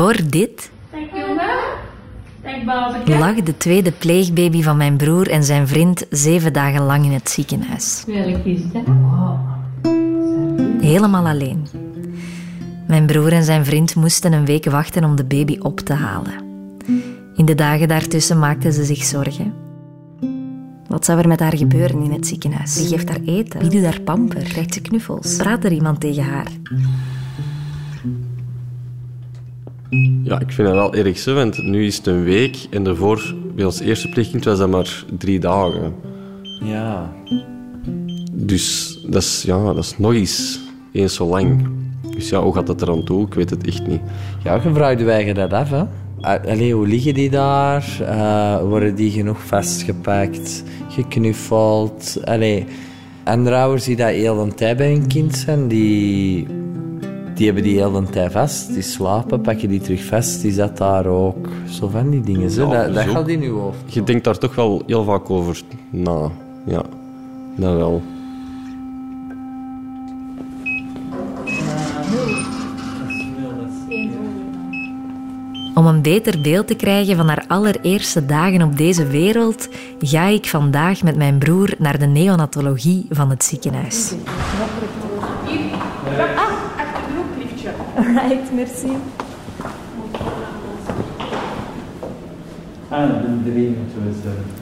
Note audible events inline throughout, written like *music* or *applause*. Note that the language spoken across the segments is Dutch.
Voor dit lag de tweede pleegbaby van mijn broer en zijn vriend zeven dagen lang in het ziekenhuis. Helemaal alleen. Mijn broer en zijn vriend moesten een week wachten om de baby op te halen. In de dagen daartussen maakten ze zich zorgen. Wat zou er met haar gebeuren in het ziekenhuis? Wie geeft haar eten? Wie doet haar pamper? Krijgt ze knuffels? Praat er iemand tegen haar? Ja, ik vind het wel erg zo, want nu is het een week en daarvoor, bij ons eerste pleegkind, was dat maar drie dagen. Ja. Dus dat is, ja, dat is nog eens eens zo lang. Dus ja, hoe gaat dat er aan toe? Ik weet het echt niet. Ja, je vraagt je dat af, hè? Allee, hoe liggen die daar? Uh, worden die genoeg vastgepakt, geknuffeld? Allee, andere ouders die dat heel de tijd bij een kind zijn, die, die hebben die heel de tijd vast. Die slapen, pakken die terug vast. Die zat daar ook. Zo van die dingen. Zo. Ja, dat dat zo. gaat in uw hoofd. Je denkt daar toch wel heel vaak over na. Ja, dat wel. Om een beter beeld te krijgen van haar allereerste dagen op deze wereld, ga ik vandaag met mijn broer naar de neonatologie van het ziekenhuis. Right, merci. Ah, de drie moeten we.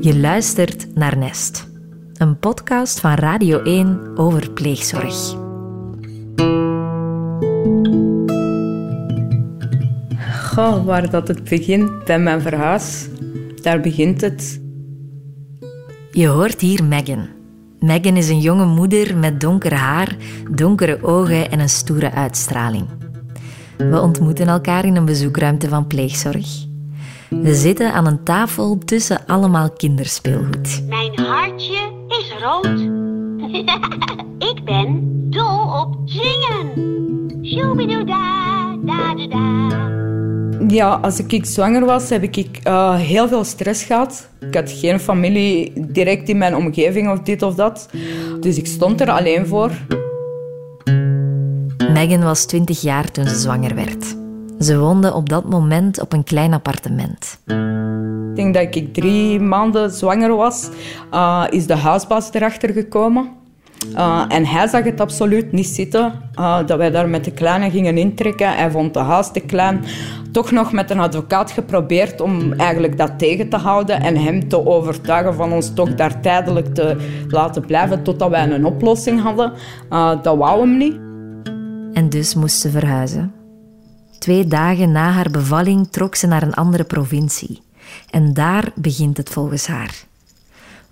Je luistert naar Nest, een podcast van Radio 1 over pleegzorg. Goh, waar dat het begint, bij mijn verhuis. Daar begint het. Je hoort hier Megan. Megan is een jonge moeder met donker haar, donkere ogen en een stoere uitstraling. We ontmoeten elkaar in een bezoekruimte van pleegzorg. We zitten aan een tafel tussen allemaal kinderspeelgoed. Mijn hartje is rood. *laughs* ik ben dol op zingen. Shoobidoeda, da da da. Ja, als ik zwanger was, heb ik eh, heel veel stress gehad. Ik had geen familie direct in mijn omgeving of dit of dat. Dus ik stond er alleen voor. Megan was 20 jaar toen ze zwanger werd. Ze woonde op dat moment op een klein appartement. Ik denk dat ik drie maanden zwanger was, uh, is de huisbaas erachter gekomen. Uh, en hij zag het absoluut niet zitten uh, dat wij daar met de kleine gingen intrekken. Hij vond de huis te klein. Toch nog met een advocaat geprobeerd om eigenlijk dat tegen te houden en hem te overtuigen van ons toch daar tijdelijk te laten blijven totdat wij een oplossing hadden. Uh, dat wou hem niet. En dus moest ze verhuizen. Twee dagen na haar bevalling trok ze naar een andere provincie. En daar begint het volgens haar.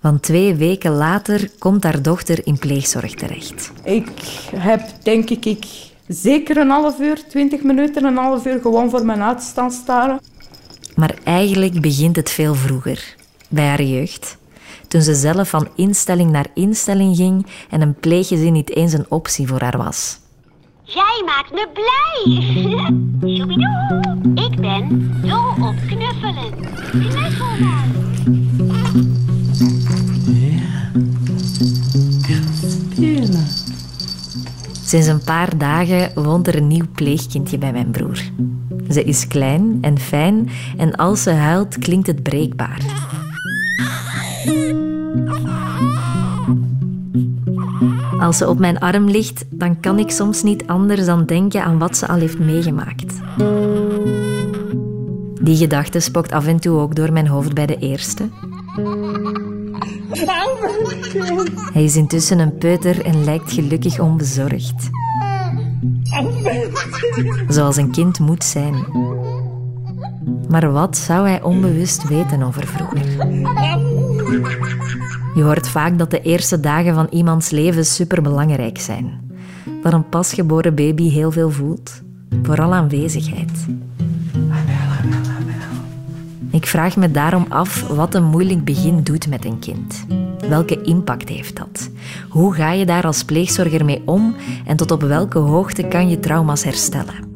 Want twee weken later komt haar dochter in pleegzorg terecht. Ik heb denk ik, ik zeker een half uur, twintig minuten, een half uur gewoon voor mijn uit staan staren. Maar eigenlijk begint het veel vroeger, bij haar jeugd. Toen ze zelf van instelling naar instelling ging en een pleeggezin niet eens een optie voor haar was. Jij maakt me blij. *laughs* Shoobidoe. Ik ben dol op knuffelen. Knuffel maar. Sinds een paar dagen woont er een nieuw pleegkindje bij mijn broer. Ze is klein en fijn en als ze huilt klinkt het breekbaar. Als ze op mijn arm ligt, dan kan ik soms niet anders dan denken aan wat ze al heeft meegemaakt. Die gedachte spokt af en toe ook door mijn hoofd bij de eerste. Hij is intussen een peuter en lijkt gelukkig onbezorgd. Zoals een kind moet zijn. Maar wat zou hij onbewust weten over vroeger? Je hoort vaak dat de eerste dagen van iemands leven superbelangrijk zijn. Dat een pasgeboren baby heel veel voelt. Vooral aanwezigheid. Ik vraag me daarom af wat een moeilijk begin doet met een kind. Welke impact heeft dat? Hoe ga je daar als pleegzorger mee om en tot op welke hoogte kan je trauma's herstellen?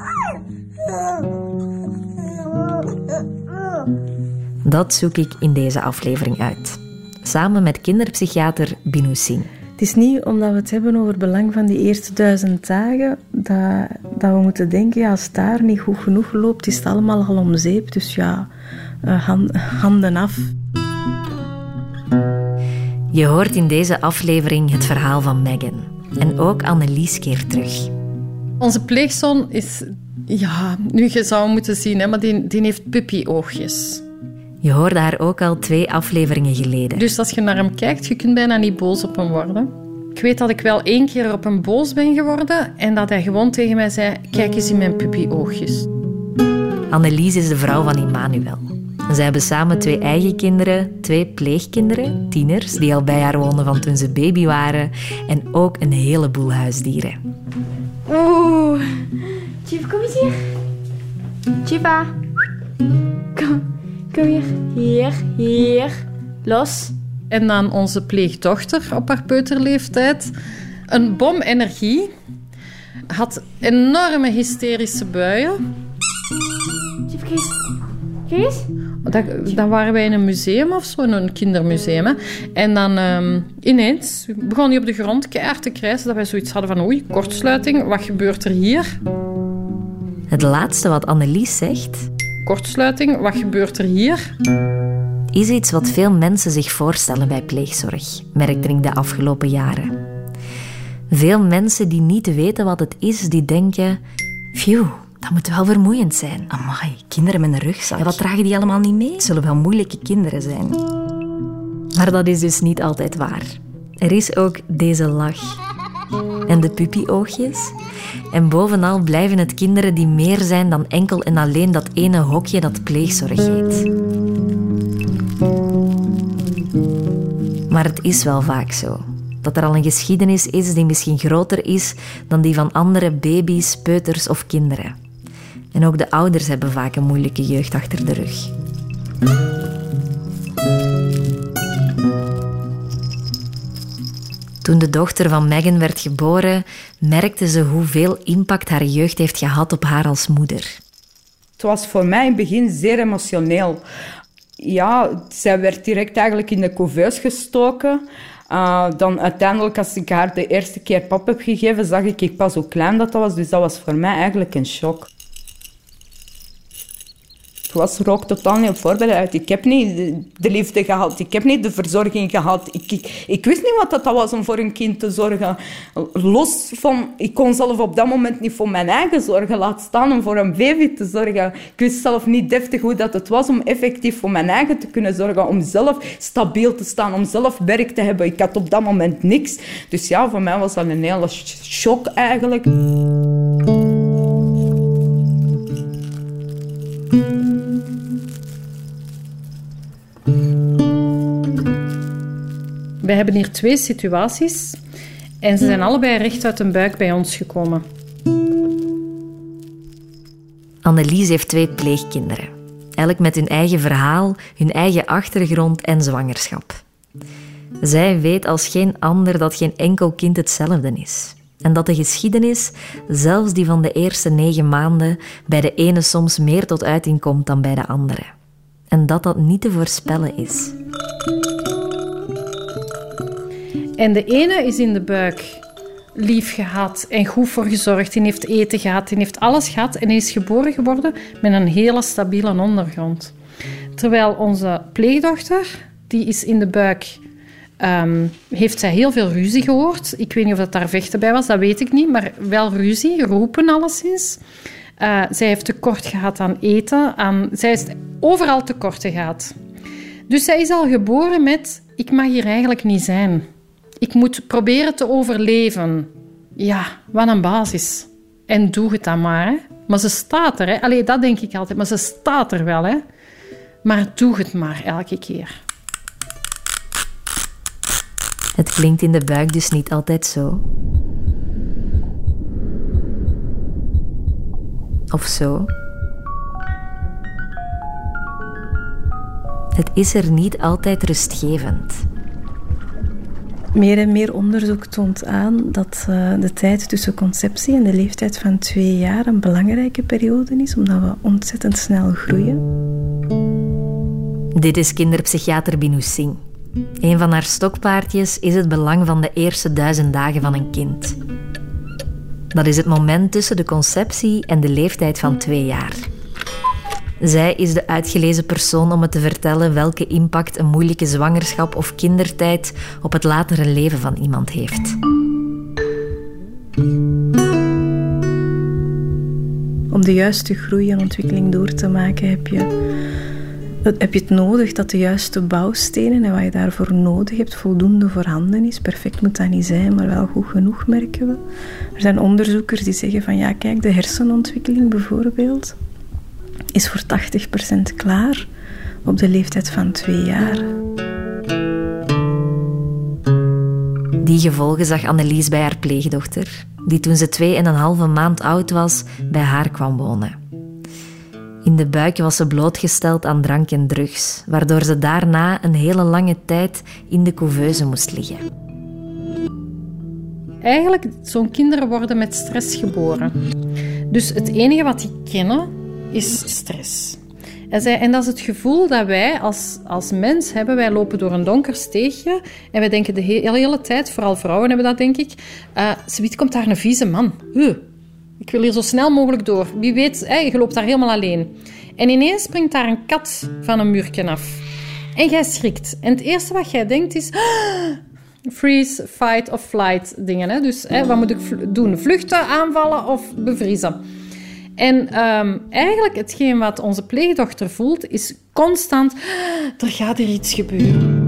Dat zoek ik in deze aflevering uit. Samen met kinderpsychiater Binu Singh. Het is niet omdat we het hebben over het belang van die eerste duizend dagen dat, dat we moeten denken, ja, als daar niet goed genoeg loopt, is het allemaal al om zeep. Dus ja, handen af. Je hoort in deze aflevering het verhaal van Megan. En ook Annelies keert terug. Onze pleegzoon is, ja, nu je zou moeten zien, hè, maar die, die heeft puppy-oogjes. Je hoorde haar ook al twee afleveringen geleden. Dus als je naar hem kijkt, je kunt bijna niet boos op hem worden. Ik weet dat ik wel één keer op hem boos ben geworden en dat hij gewoon tegen mij zei: Kijk eens in mijn puppy-oogjes. Annelies is de vrouw van Immanuel. Zij hebben samen twee eigen kinderen, twee pleegkinderen, tieners, die al bij haar woonden van toen ze baby waren, en ook een heleboel huisdieren. Oeh, Chief, kom eens hier. Chiva, kom, kom hier. Hier, hier. Los. En dan onze pleegdochter op haar peuterleeftijd. Een bom energie. Had enorme hysterische buien. Chief, Kees. Dan waren wij in een museum of zo, in een kindermuseum. Hè. En dan um, ineens begon hij op de grond keihard te krijsen dat wij zoiets hadden van oei, kortsluiting, wat gebeurt er hier? Het laatste wat Annelies zegt... Kortsluiting, wat gebeurt er hier? Is iets wat veel mensen zich voorstellen bij pleegzorg, merkte ik de afgelopen jaren. Veel mensen die niet weten wat het is, die denken... Phew, dat moet wel vermoeiend zijn. Amai, kinderen met een rugzak. Ja, wat dragen die allemaal niet mee? Het zullen wel moeilijke kinderen zijn. Maar dat is dus niet altijd waar. Er is ook deze lach. En de puppyoogjes. En bovenal blijven het kinderen die meer zijn dan enkel en alleen dat ene hokje dat pleegzorg heet. Maar het is wel vaak zo. Dat er al een geschiedenis is die misschien groter is dan die van andere baby's, peuters of kinderen. En ook de ouders hebben vaak een moeilijke jeugd achter de rug. Toen de dochter van Megan werd geboren, merkte ze hoeveel impact haar jeugd heeft gehad op haar als moeder. Het was voor mij in het begin zeer emotioneel. Ja, zij werd direct eigenlijk in de couveuse gestoken. Uh, dan uiteindelijk, als ik haar de eerste keer pap heb gegeven, zag ik, ik pas hoe klein dat was. Dus dat was voor mij eigenlijk een shock. Ik was er ook totaal niet op voorbereid. Ik heb niet de liefde gehad. Ik heb niet de verzorging gehad. Ik, ik, wist niet wat dat was om voor een kind te zorgen. Los van... Ik kon zelf op dat moment niet voor mijn eigen zorgen. Laat staan om voor een baby te zorgen. Ik wist zelf niet deftig hoe dat het was om effectief voor mijn eigen te kunnen zorgen. Om zelf stabiel te staan. Om zelf werk te hebben. Ik had op dat moment niks. Dus ja, voor mij was dat een hele shock eigenlijk. We hebben hier twee situaties en ze zijn allebei recht uit een buik bij ons gekomen. Annelies heeft twee pleegkinderen. Elk met hun eigen verhaal, hun eigen achtergrond en zwangerschap. Zij weet als geen ander dat geen enkel kind hetzelfde is. En dat de geschiedenis, zelfs die van de eerste negen maanden, bij de ene soms meer tot uiting komt dan bij de andere. En dat dat niet te voorspellen is. En de ene is in de buik lief gehad en goed voor gezorgd. Die heeft eten gehad, die heeft alles gehad en is geboren geworden met een hele stabiele ondergrond. Terwijl onze pleegdochter, die is in de buik, um, heeft zij heel veel ruzie gehoord. Ik weet niet of dat daar vechten bij was, dat weet ik niet, maar wel ruzie, roepen alleszins. Uh, zij heeft tekort gehad aan eten, aan, zij is overal tekort gehad. Dus zij is al geboren met, ik mag hier eigenlijk niet zijn. Ik moet proberen te overleven. Ja, wat een basis. En doe het dan maar. Hè. Maar ze staat er. Hè. Allee, dat denk ik altijd. Maar ze staat er wel. Hè. Maar doe het maar elke keer. Het klinkt in de buik dus niet altijd zo. Of zo. Het is er niet altijd rustgevend. Meer en meer onderzoek toont aan dat uh, de tijd tussen conceptie en de leeftijd van twee jaar een belangrijke periode is, omdat we ontzettend snel groeien. Dit is kinderpsychiater Binu Singh. Een van haar stokpaardjes is het belang van de eerste duizend dagen van een kind. Dat is het moment tussen de conceptie en de leeftijd van twee jaar. Zij is de uitgelezen persoon om het te vertellen welke impact een moeilijke zwangerschap of kindertijd op het latere leven van iemand heeft. Om de juiste groei en ontwikkeling door te maken heb je, heb je het nodig dat de juiste bouwstenen en wat je daarvoor nodig hebt voldoende voorhanden is. Perfect moet dat niet zijn, maar wel goed genoeg merken we. Er zijn onderzoekers die zeggen van ja, kijk, de hersenontwikkeling bijvoorbeeld is voor 80% klaar op de leeftijd van twee jaar. Die gevolgen zag Annelies bij haar pleegdochter, die toen ze twee en een halve maand oud was, bij haar kwam wonen. In de buik was ze blootgesteld aan drank en drugs, waardoor ze daarna een hele lange tijd in de couveuse moest liggen. Eigenlijk, zo'n kinderen worden met stress geboren. Dus het enige wat die kennen, is stress. En dat is het gevoel dat wij als, als mens hebben. Wij lopen door een donker steegje en wij denken de hele, tijd, vooral vrouwen hebben dat denk ik, uh, komt daar een vieze man. Ik wil hier zo snel mogelijk door. Wie weet, je loopt daar helemaal alleen. En ineens springt daar een kat van een muurken af. En jij schrikt. En het eerste wat jij denkt is... freeze, fight of flight dingen. Hè? Dus hè, wat moet ik doen? Vluchten, aanvallen of bevriezen? En um, eigenlijk hetgeen wat onze pleegdochter voelt, is constant... Er gaat er iets gebeuren.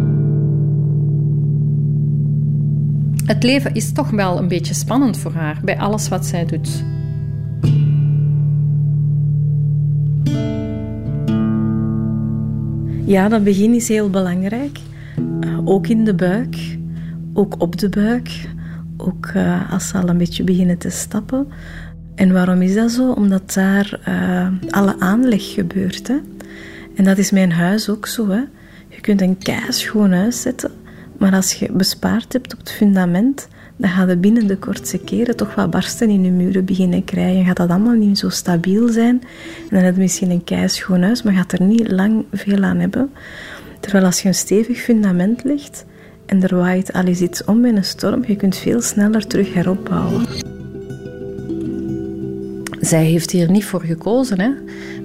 Het leven is toch wel een beetje spannend voor haar bij alles wat zij doet. Ja, dat begin is heel belangrijk. Uh, ook in de buik, ook op de buik, ook uh, als ze al een beetje beginnen te stappen. En waarom is dat zo? Omdat daar uh, alle aanleg gebeurt. Hè? En dat is mijn huis ook zo. Hè? Je kunt een schoon huis zetten, maar als je bespaard hebt op het fundament, dan gaat het binnen de kortste keren toch wat barsten in je muren beginnen krijgen. Gaat dat allemaal niet zo stabiel zijn. En dan heb je misschien een keischoon huis, maar gaat er niet lang veel aan hebben. Terwijl als je een stevig fundament legt en er waait al iets om in een storm, je kunt veel sneller terug heropbouwen. Zij heeft hier niet voor gekozen, hè?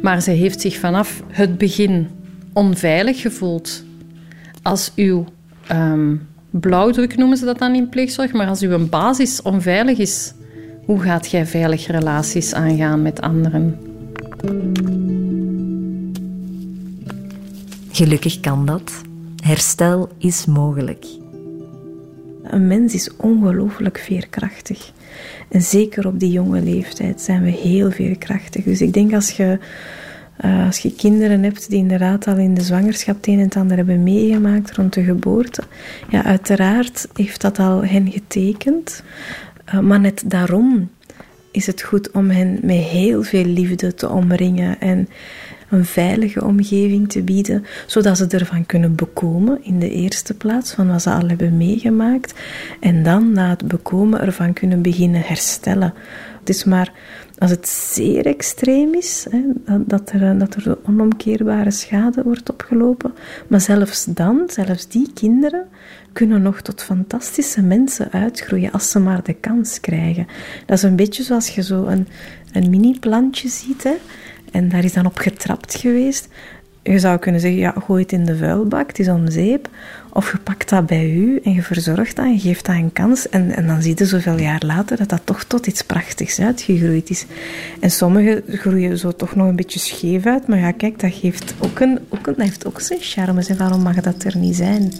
maar zij heeft zich vanaf het begin onveilig gevoeld. Als uw um, blauwdruk noemen ze dat dan in pleegzorg, maar als uw basis onveilig is, hoe gaat jij veilig relaties aangaan met anderen? Gelukkig kan dat. Herstel is mogelijk. Een mens is ongelooflijk veerkrachtig. En zeker op die jonge leeftijd zijn we heel veerkrachtig. Dus ik denk als je, uh, als je kinderen hebt die inderdaad al in de zwangerschap het een en het ander hebben meegemaakt rond de geboorte, ja, uiteraard heeft dat al hen getekend. Uh, maar net daarom is het goed om hen met heel veel liefde te omringen en een veilige omgeving te bieden, zodat ze ervan kunnen bekomen in de eerste plaats van wat ze al hebben meegemaakt en dan na het bekomen ervan kunnen beginnen herstellen. Het is maar als het zeer extreem is, hè, dat, er, dat er onomkeerbare schade wordt opgelopen, maar zelfs dan, zelfs die kinderen, kunnen nog tot fantastische mensen uitgroeien als ze maar de kans krijgen. Dat is een beetje zoals je zo een, een mini-plantje ziet. Hè. En daar is dan op getrapt geweest. Je zou kunnen zeggen, ja, gooi het in de vuilbak, het is om zeep. Of je pakt dat bij u en je verzorgt dat en je geeft dat een kans. En, en dan zie je zoveel jaar later dat dat toch tot iets prachtigs uitgegroeid is. En sommige groeien zo toch nog een beetje scheef uit. Maar ja, kijk, dat, geeft ook een, ook heeft ook zijn charmes. En waarom mag dat er niet zijn?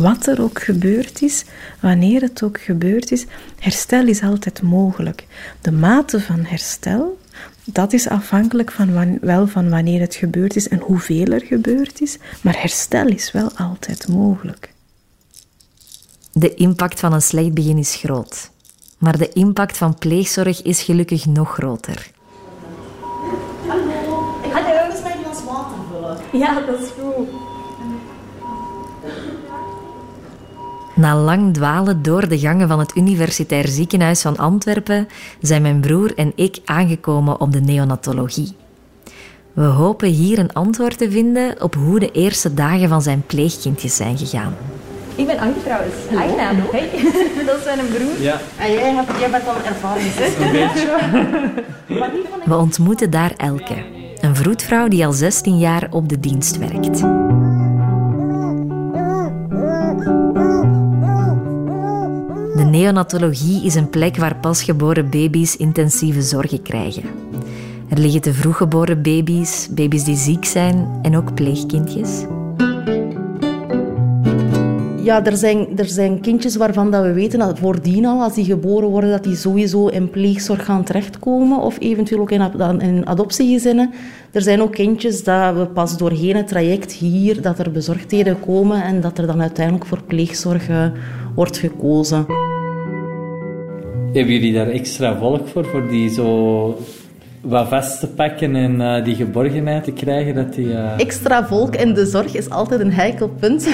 Wat er ook gebeurd is, wanneer het ook gebeurd is, herstel is altijd mogelijk. De mate van herstel, dat is afhankelijk van wel van wanneer het gebeurd is en hoeveel er gebeurd is, maar herstel is wel altijd mogelijk. De impact van een slecht begin is groot, maar de impact van pleegzorg is gelukkig nog groter. Hallo, ik ga er eens mijn glas water vullen. Ja, dat is goed. Na lang dwalen door de gangen van het Universitair Ziekenhuis van Antwerpen zijn mijn broer en ik aangekomen op de neonatologie. We hopen hier een antwoord te vinden op hoe de eerste dagen van zijn pleegkindjes zijn gegaan. Ik ben Anke trouwens. Hey. *laughs* Dat is mijn broer. Ja. En jij, hebt, jij bent al ervaringsdeskundige. Een beetje. *laughs* We ontmoeten daar Elke, een vroedvrouw die al 16 jaar op de dienst werkt. Neonatologie is een plek waar pasgeboren baby's intensieve zorgen krijgen. Er liggen te vroeggeboren baby's, baby's die ziek zijn en ook pleegkindjes. Ja, er zijn, er zijn kindjes waarvan dat we weten dat voordien al, als die geboren worden, dat die sowieso in pleegzorg gaan terechtkomen of eventueel ook in, in adoptiegezinnen. Er zijn ook kindjes dat we pas doorheen het traject hier, dat er bezorgdheden komen en dat er dan uiteindelijk voor pleegzorg eh, wordt gekozen. Hebben jullie daar extra volk voor, voor die zo wat vast te pakken en eh, die geborgenheid te krijgen? Dat die, eh, Extra volk in de zorg is altijd een heikel punt.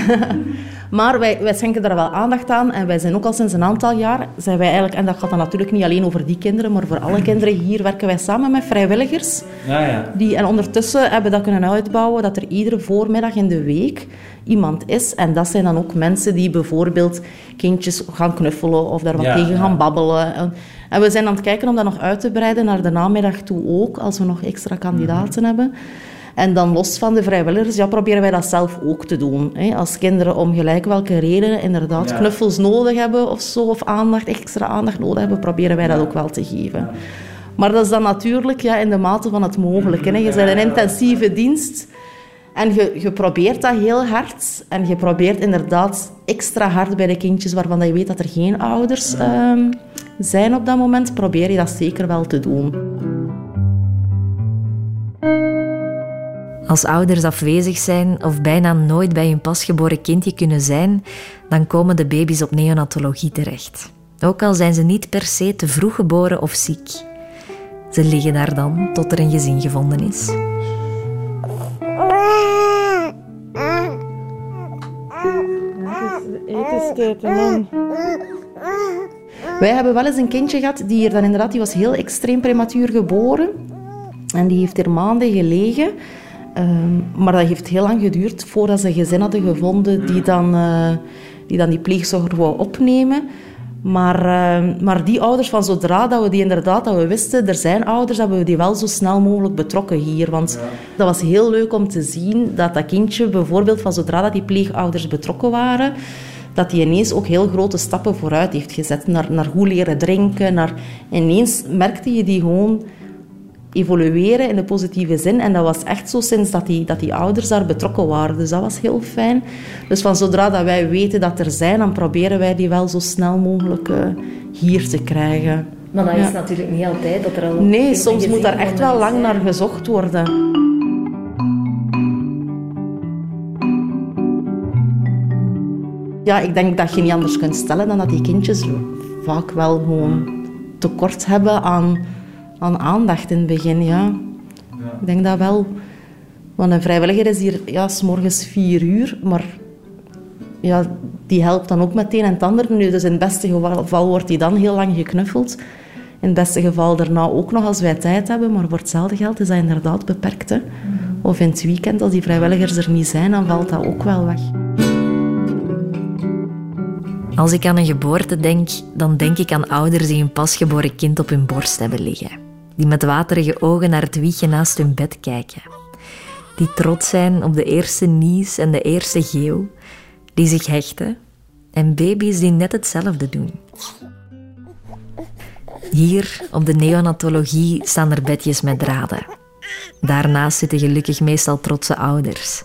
*laughs* maar wij, wij schenken daar wel aandacht aan. En wij zijn ook al sinds een aantal jaar, zijn wij eigenlijk, en dat gaat dan natuurlijk niet alleen over die kinderen, maar voor alle kinderen hier werken wij samen met vrijwilligers. Ja, ja. Die, en ondertussen hebben we dat kunnen uitbouwen, dat er iedere voormiddag in de week iemand is. En dat zijn dan ook mensen die bijvoorbeeld kindjes gaan knuffelen of daar wat Ja, tegen gaan babbelen. En, we zijn aan het kijken om dat nog uit te breiden naar de namiddag toe ook, als we nog extra kandidaten hebben. En dan los van de vrijwilligers, ja, proberen wij dat zelf ook te doen. Hè. Als kinderen om gelijk welke redenen inderdaad Ja. knuffels nodig hebben of zo, of aandacht, extra aandacht nodig hebben, proberen wij dat ook wel te geven. Maar dat is dan natuurlijk ja, in de mate van het mogelijke. Hè. Je bent een intensieve dienst en je, je probeert dat heel hard. En je probeert inderdaad extra hard bij de kindjes waarvan dat je weet dat er geen ouders ehm, zijn op dat moment, probeer je dat zeker wel te doen. Als ouders afwezig zijn of bijna nooit bij hun pasgeboren kindje kunnen zijn, dan komen de baby's op neonatologie terecht. Ook al zijn ze niet per se te vroeg geboren of ziek. Ze liggen daar dan tot er een gezin gevonden is. Wij hebben wel eens een kindje gehad die hier dan inderdaad, die was heel extreem prematuur geboren. En die heeft er maanden gelegen. Ehm, maar dat heeft heel lang geduurd voordat ze een gezin hadden gevonden die dan, eh, die, dan die pleegzorger wou opnemen. Maar, ehm, maar die ouders, van zodra dat we die inderdaad, dat we wisten, er zijn ouders, hebben we die wel zo snel mogelijk betrokken hier. Want dat was heel leuk om te zien dat dat kindje bijvoorbeeld, van zodra dat die pleegouders betrokken waren, dat die ineens ook heel grote stappen vooruit heeft gezet. Naar, naar goed leren drinken. Naar, ineens merkte je die gewoon evolueren in de positieve zin. En dat was echt zo sinds dat die, dat die ouders daar betrokken waren. Dus dat was heel fijn. Dus van zodra dat wij weten dat er zijn, dan proberen wij die wel zo snel mogelijk eh, hier te krijgen. Maar dat Ja. is natuurlijk niet altijd dat er al... Nee, soms moet daar echt wel lang naar gezocht worden. Ja, ik denk dat je niet anders kunt stellen dan dat die kindjes vaak wel gewoon tekort hebben aan, aan aandacht in het begin. Ja. Ik denk dat wel. Want een vrijwilliger is hier ja, s morgens vier uur, maar ja, die helpt dan ook meteen en het ander. Nu, dus in het beste geval wordt die dan heel lang geknuffeld. In het beste geval daarna ook nog als wij tijd hebben, maar voor hetzelfde geld is dat inderdaad beperkt. Hè. Of in het weekend, als die vrijwilligers er niet zijn, dan valt dat ook wel weg. Als ik aan een geboorte denk, dan denk ik aan ouders die een pasgeboren kind op hun borst hebben liggen. Die met waterige ogen naar het wiegje naast hun bed kijken. Die trots zijn op de eerste nies en de eerste geeuw. Die zich hechten. En baby's die net hetzelfde doen. Hier, op de neonatologie, staan er bedjes met draden. Daarnaast zitten gelukkig meestal trotse ouders.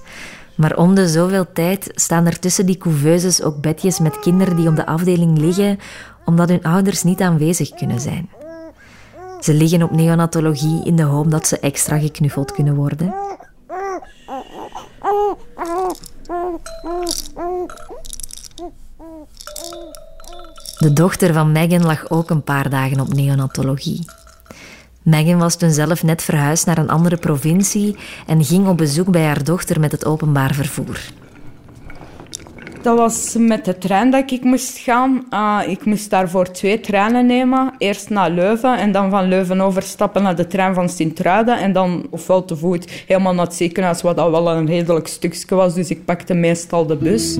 Maar om de zoveel tijd staan er tussen die couveuses ook bedjes met kinderen die op de afdeling liggen omdat hun ouders niet aanwezig kunnen zijn. Ze liggen op neonatologie in de hoop dat ze extra geknuffeld kunnen worden. De dochter van Megan lag ook een paar dagen op neonatologie. Megan was toen zelf net verhuisd naar een andere provincie en ging op bezoek bij haar dochter met het openbaar vervoer. Dat was met de trein dat ik moest gaan. Uh, ik moest daarvoor twee treinen nemen. Eerst naar Leuven en dan van Leuven overstappen naar de trein van Sint-Truiden. En dan ofwel te voet helemaal naar het ziekenhuis, wat al wel een redelijk stukje was. Dus ik pakte meestal de bus.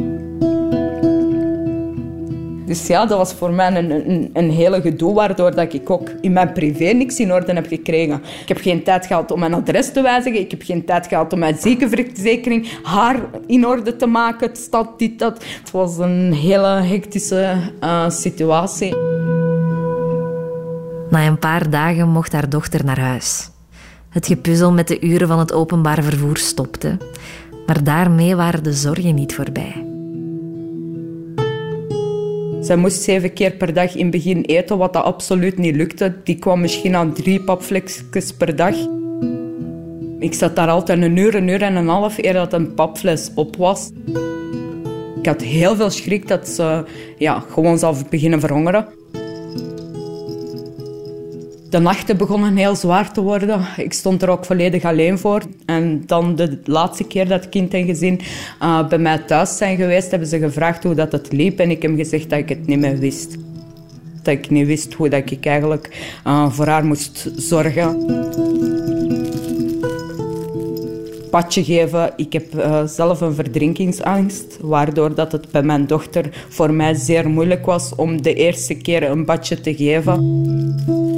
Dus ja, dat was voor mij een, een, een hele gedoe, waardoor dat ik ook in mijn privé niks in orde heb gekregen. Ik heb geen tijd gehad om mijn adres te wijzigen. Ik heb geen tijd gehad om mijn ziekenverzekering, haar in orde te maken. Het stad, dit, dat. Het was een hele hectische uh, situatie. Na een paar dagen mocht haar dochter naar huis. Het gepuzzel met de uren van het openbaar vervoer stopte. Maar daarmee waren de zorgen niet voorbij. Zij moest zeven keer per dag in het begin eten, wat dat absoluut niet lukte. Die kwam misschien aan drie papflesjes per dag. Ik zat daar altijd een uur, een uur en een half eer dat een papfles op was. Ik had heel veel schrik dat ze ja, gewoon zou beginnen verhongeren. De nachten begonnen heel zwaar te worden. Ik stond er ook volledig alleen voor. En dan de laatste keer dat kind en gezin uh, bij mij thuis zijn geweest, hebben ze gevraagd hoe dat het liep. En ik heb gezegd dat ik het niet meer wist. Dat ik niet wist hoe dat ik eigenlijk uh, voor haar moest zorgen. Padje geven. Ik heb uh, zelf een verdrinkingsangst, waardoor dat het bij mijn dochter voor mij zeer moeilijk was om de eerste keer een badje te geven.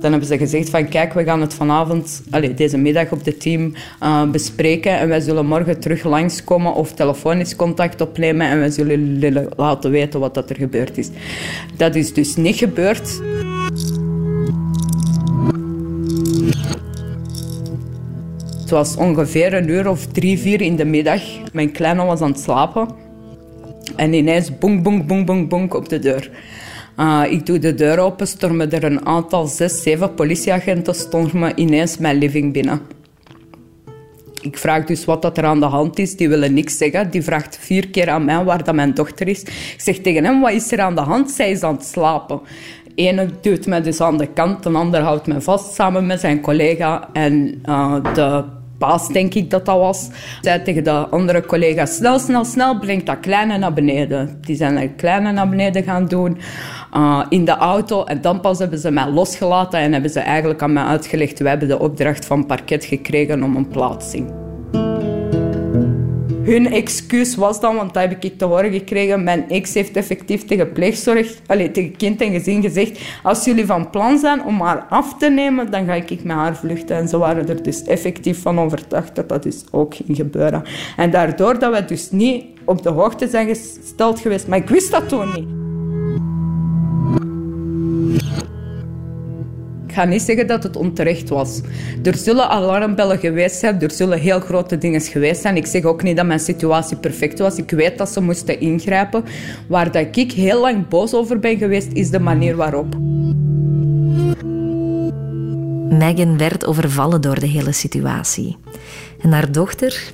Dan hebben ze gezegd van kijk, we gaan het vanavond, allez, deze middag op het team uh, bespreken en wij zullen morgen terug langskomen of telefonisch contact opnemen en wij zullen laten weten wat dat er gebeurd is. Dat is dus niet gebeurd. Het was ongeveer een uur of drie, vier in de middag. Mijn kleine was aan het slapen. En ineens boem, boem, boem, boem, boem op de deur. Uh, ik doe de deur open, stormen er een aantal, zes, zeven politieagenten stormen ineens mijn living binnen. Ik vraag dus wat dat er aan de hand is. Die willen niks zeggen. Die vraagt vier keer aan mij waar dat mijn dochter is. Ik zeg tegen hem, wat is er aan de hand? Zij is aan het slapen. Ene duwt mij dus aan de kant, de ander houdt mij vast samen met zijn collega. En uh, de baas, denk ik dat dat was, zei tegen de andere collega, snel, snel, snel, breng dat kleine naar beneden. Die zijn dat kleine naar beneden gaan doen uh, in de auto. En dan pas hebben ze mij losgelaten en hebben ze eigenlijk aan mij uitgelegd, wij hebben de opdracht van parket gekregen om een plaatsing. Hun excuus was dan, want dat heb ik te horen gekregen, mijn ex heeft effectief tegen pleegzorg, allez, tegen kind en gezin gezegd, als jullie van plan zijn om haar af te nemen, dan ga ik met haar vluchten. En ze waren er dus effectief van overtuigd dat dat dus ook ging gebeuren. En daardoor dat we dus niet op de hoogte zijn gesteld geweest, maar ik wist dat toen niet. Ik ga niet zeggen dat het onterecht was. Er zullen alarmbellen geweest zijn, er zullen heel grote dingen geweest zijn. Ik zeg ook niet dat mijn situatie perfect was. Ik weet dat ze moesten ingrijpen. Waar dat ik heel lang boos over ben geweest, is de manier waarop. Megan werd overvallen door de hele situatie. En haar dochter,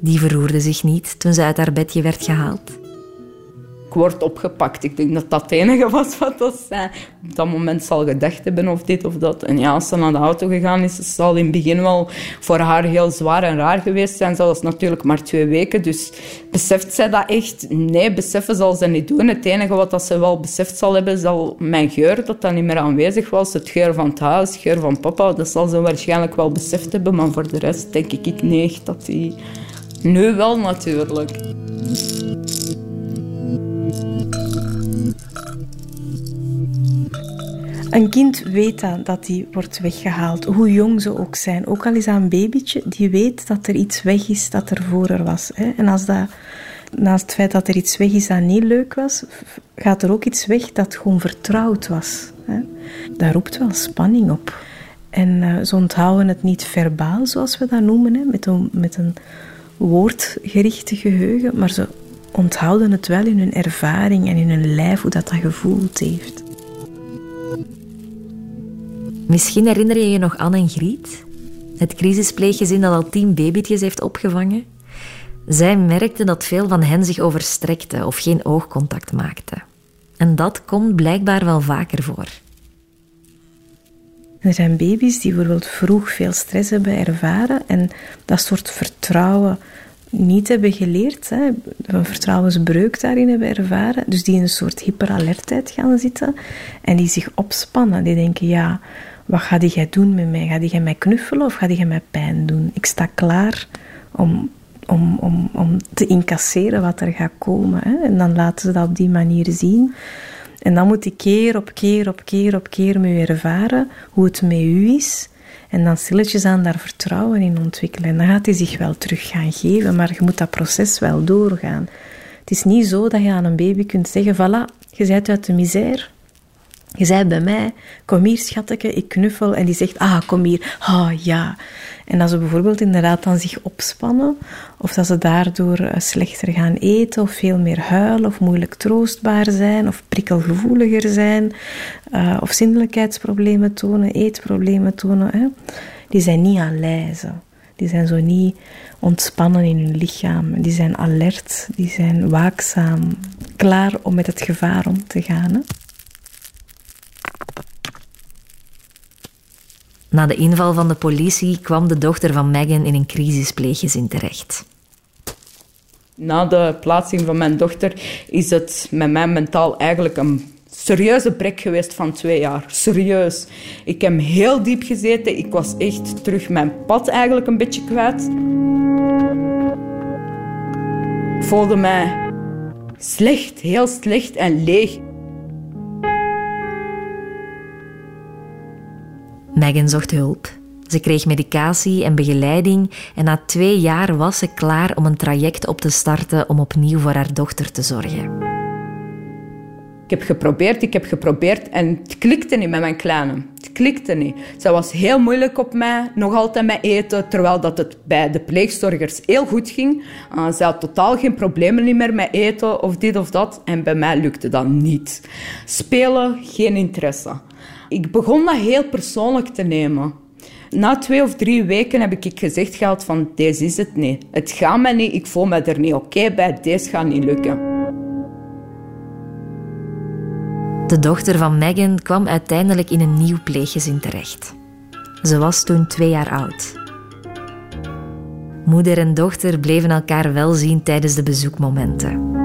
die verroerde zich niet toen ze uit haar bedje werd gehaald ik word opgepakt. Ik denk dat dat het enige was wat dat. Op dat moment zal gedacht hebben of dit of dat. En ja, als ze naar de auto gegaan is, zal in het begin wel voor haar heel zwaar en raar geweest zijn. Zelfs natuurlijk maar twee weken. Dus beseft zij dat echt? Nee, beseffen zal ze niet doen. Het enige wat dat ze wel beseft zal hebben, zal mijn geur, dat dat niet meer aanwezig was. Het geur van het huis, het geur van papa. Dat zal ze waarschijnlijk wel beseft hebben. Maar voor de rest denk ik niet dat die... Nu wel natuurlijk. Een kind weet dan dat die wordt weggehaald, hoe jong ze ook zijn. Ook al is dat een babytje, die weet dat er iets weg is dat er voor er was. Hè. En als dat, naast het feit dat er iets weg is dat niet leuk was, gaat er ook iets weg dat gewoon vertrouwd was. Hè. Dat roept wel spanning op. En uh, ze onthouden het niet verbaal, zoals we dat noemen, hè, met, een, met een woordgerichte geheugen, maar ze onthouden het wel in hun ervaring en in hun lijf, hoe dat dat gevoeld heeft. Misschien herinner je je nog Anne en Griet, het crisispleeggezin dat al tien babytjes heeft opgevangen. Zij merkte dat veel van hen zich overstrekten of geen oogcontact maakten. En dat komt blijkbaar wel vaker voor. Er zijn baby's die bijvoorbeeld vroeg veel stress hebben ervaren en dat soort vertrouwen niet hebben geleerd, hè, een vertrouwensbreuk daarin hebben ervaren, dus die in een soort hyperalertheid gaan zitten en die zich opspannen. Die denken, ja, wat ga jij doen met mij? Ga jij mij knuffelen of ga jij mij pijn doen? Ik sta klaar om, om, om, om te incasseren wat er gaat komen. Hè? En dan laten ze dat op die manier zien. En dan moet ik keer op keer op keer op keer mee ervaren hoe het met u is. En dan stilletjes aan daar vertrouwen in ontwikkelen. En dan gaat hij zich wel terug gaan geven, maar je moet dat proces wel doorgaan. Het is niet zo dat je aan een baby kunt zeggen: voilà, je bent uit de misère. Je zei bij mij, kom hier schatteke, ik knuffel. En die zegt, ah, kom hier, ah, ja. En als ze bijvoorbeeld inderdaad dan zich opspannen, of dat ze daardoor eh, slechter gaan eten, of veel meer huilen, of moeilijk troostbaar zijn, of prikkelgevoeliger zijn, uh, of zindelijkheidsproblemen tonen, eetproblemen tonen, hè, die zijn niet aan lijzen. Die zijn zo niet ontspannen in hun lichaam. Die zijn alert, die zijn waakzaam, klaar om met het gevaar om te gaan. Na de inval van de politie kwam de dochter van Megan in een crisispleeggezin terecht. Na de plaatsing van mijn dochter is het met mij mentaal eigenlijk een serieuze brek geweest van twee jaar. Serieus. Ik heb heel diep gezeten. Ik was echt terug mijn pad eigenlijk een beetje kwijt. Ik voelde mij slecht, heel slecht en leeg. Megan zocht hulp. Ze kreeg medicatie en begeleiding en na twee jaar was ze klaar om een traject op te starten om opnieuw voor haar dochter te zorgen. Ik heb geprobeerd, ik heb geprobeerd en het klikte niet met mijn kleine. Het klikte niet. Ze was heel moeilijk op mij, nog altijd met eten, terwijl dat het bij de pleegzorgers heel goed ging. Uh, ze had totaal geen problemen meer met eten of dit of dat. En bij mij lukte dat niet. Spelen, geen interesse. Ik begon dat heel persoonlijk te nemen. Na twee of drie weken heb ik gezegd gehad van deze is het niet. Het gaat me niet, ik voel me er niet oké bij, deze gaat niet lukken. De dochter van Megan kwam uiteindelijk in een nieuw pleeggezin terecht. Ze was toen twee jaar oud. Moeder en dochter bleven elkaar wel zien tijdens de bezoekmomenten.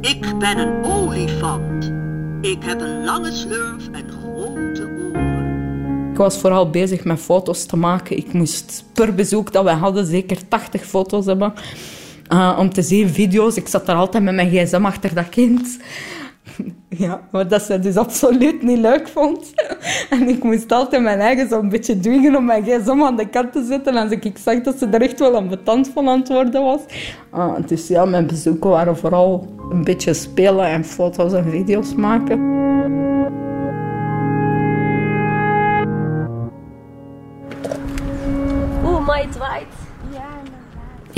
Ik ben een olifant. Ik heb een lange slurf en grote oren. Ik was vooral bezig met foto's te maken. Ik moest per bezoek dat we hadden zeker 80 foto's hebben. Uh, om te zien video's. Ik zat daar altijd met mijn gsm achter dat kind. *laughs* Ja, maar dat ze dus absoluut niet leuk vond. *laughs* En ik moest altijd mijn eigen zo'n beetje dwingen om mijn gsm aan de kant te zetten. En als ik zag dat ze er echt wel ambetant van aan het was. Uh, dus ja, mijn bezoeken waren vooral een beetje spelen en foto's en video's maken. Oeh, maar het.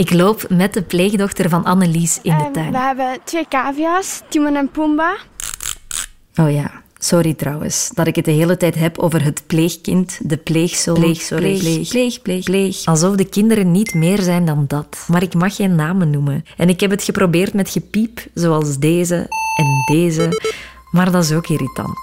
Ik loop met de pleegdochter van Annelies in de Ehm, tuin. we hebben twee cavia's, Timon en Pumba. Oh ja, sorry trouwens dat ik het de hele tijd heb over het pleegkind, de pleegzoon, Pleegzoon, pleeg, pleeg, pleeg, pleeg, pleeg. Alsof de kinderen niet meer zijn dan dat. Maar ik mag geen namen noemen. En ik heb het geprobeerd met gepiep, zoals deze en deze. Maar dat is ook irritant.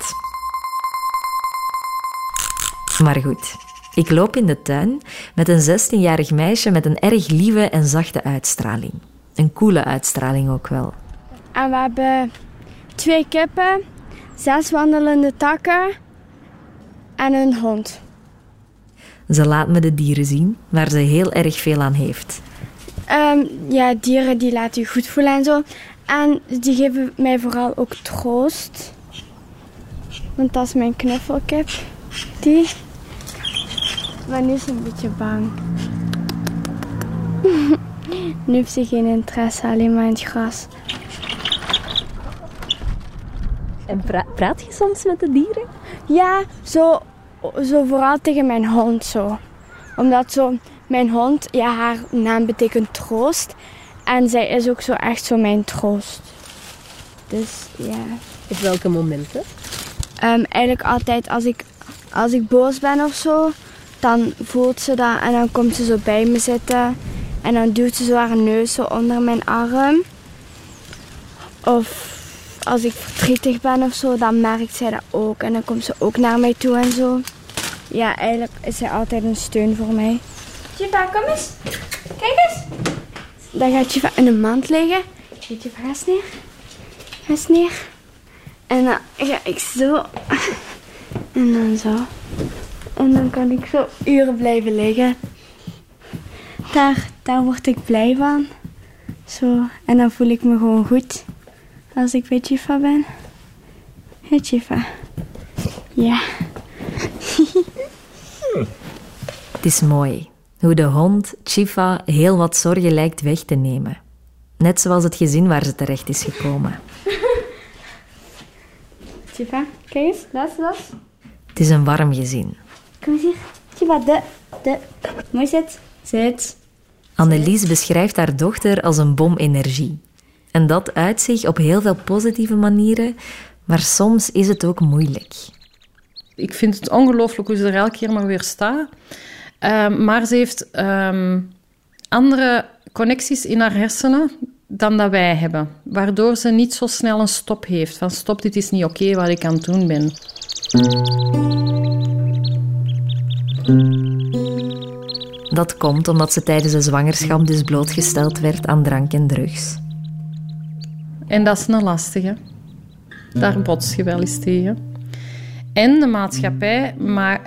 Maar goed, ik loop in de tuin met een 16-jarig meisje met een erg lieve en zachte uitstraling. Een coole uitstraling ook wel. En we hebben twee kippen, zes wandelende takken en een hond. Ze laat me de dieren zien, waar ze heel erg veel aan heeft. Ehm, ja, dieren die laten je goed voelen en zo. En die geven mij vooral ook troost. Want dat is mijn knuffelkip. Die. Maar nu is een beetje bang. *laughs* nu heeft ze geen interesse, alleen maar in het gras. En pra- praat je soms met de dieren? Ja, zo, zo vooral tegen mijn hond zo. Omdat zo, mijn hond, ja, haar naam betekent troost. En zij is ook zo echt zo mijn troost. Dus ja. Op welke momenten? Ehm, eigenlijk altijd als ik, als ik boos ben of zo, dan voelt ze dat en dan komt ze zo bij me zitten. En dan duwt ze zo haar neus zo onder mijn arm. Of als ik verdrietig ben of zo, dan merkt zij dat ook. En dan komt ze ook naar mij toe en zo. Ja, eigenlijk is zij altijd een steun voor mij. Chiva, kom eens. Kijk eens. Dan gaat Chiva in een mand liggen. Chiva, ga eens neer. Ga eens neer. En dan ga ik zo. *laughs* En dan zo. En dan kan ik zo uren blijven liggen. Daar, daar word ik blij van. Zo. En dan voel ik me gewoon goed. Als ik bij Chifa ben. Hé Chifa. Ja. *laughs* Het is mooi hoe de hond Chifa heel wat zorgen lijkt weg te nemen. Net zoals het gezin waar ze terecht is gekomen. *laughs* Chifa, kijk eens. Los. Het is een warm gezin. Kom eens hier. Chifa, de, de. Mooi zit. Zit. Annelies beschrijft haar dochter als een bom energie. En dat uit zich op heel veel positieve manieren, maar soms is het ook moeilijk. Ik vind het ongelooflijk hoe ze er elke keer maar weer staat. Ehm, maar ze heeft ehm, andere connecties in haar hersenen dan dat wij hebben. Waardoor ze niet zo snel een stop heeft. Van stop, dit is niet oké wat ik aan het doen ben. Dat komt omdat ze tijdens de zwangerschap dus blootgesteld werd aan drank en drugs. En dat is een lastige. Daar bots je wel eens tegen. En de maatschappij maar